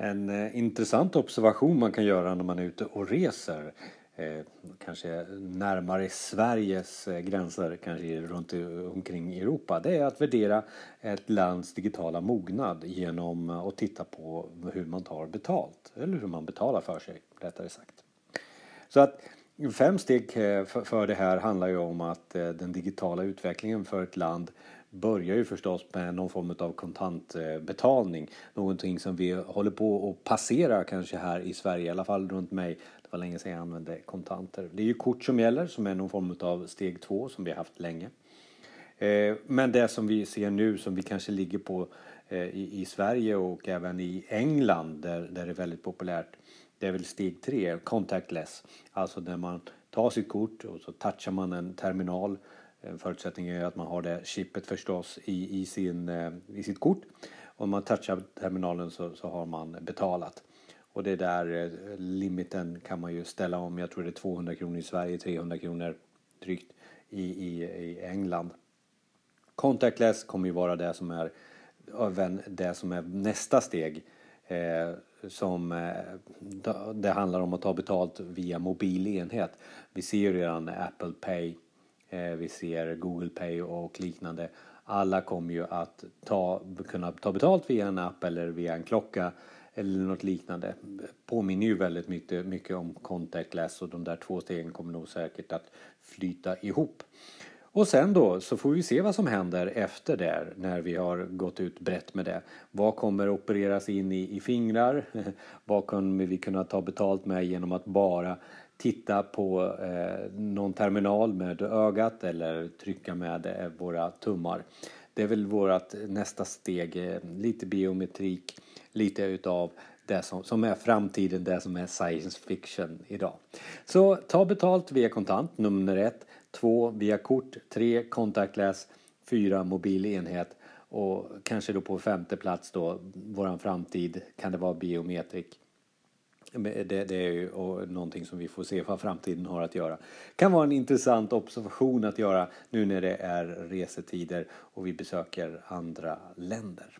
En eh, intressant observation man kan göra när man är ute och reser eh, kanske närmare Sveriges eh, gränser, kanske runt omkring Europa, det är att värdera ett lands digitala mognad genom att titta på hur man tar betalt, eller hur man betalar för sig, rättare sagt. Så att fem steg eh, för det här handlar ju om att eh, den digitala utvecklingen för ett land börjar ju förstås med någon form av kontantbetalning. Någonting som vi håller på att passera kanske här i Sverige, i alla fall runt mig. Det var länge sedan jag använde kontanter. Det är ju kort som gäller som är någon form av steg två som vi har haft länge. Eh, men det som vi ser nu som vi kanske ligger på eh, i Sverige och även i England där, där det är väldigt populärt. Det är väl steg tre, contactless. Alltså när man tar sitt kort och så touchar man en terminal eh, en förutsättning är att man har det chippet förstås i, i, sin, i sitt kort. Om man touchar terminalen så, så har man betalat. Och det där limiten kan man ju ställa om. Jag tror det är 200 kronor i Sverige, 300 kronor drygt i, i, i England. Contactless kommer ju vara det som är även det som är nästa steg. Eh, som eh, det handlar om att ta betalt via mobil enhet. Vi ser ju redan Apple Pay Eh, vi ser Google Pay och liknande. Alla kommer ju att ta, kunna ta betalt via en app eller via en klocka eller något liknande. Påminner ju väldigt mycket, mycket om contactless och de där två stegen kommer nog säkert att flyta ihop. Och sen då så får vi se vad som händer efter det när vi har gått ut brett med det. Vad kommer opereras in i, i fingrar? vad kommer vi kunna ta betalt med genom att bara titta på eh, någon terminal med ögat eller trycka med eh, våra tummar. Det är väl vårt nästa steg, eh, lite biometrik, lite utav det som, som är framtiden, det som är science fiction idag. Så ta betalt via kontant, nummer ett. 2. via kort. 3. contactless. 4. mobil enhet. Och kanske då på femte plats då, våran framtid, kan det vara biometrik. Det, det, är ju någonting som vi får se vad framtiden har att göra. Kan vara en intressant observation att göra nu när det är resetider och vi besöker andra länder.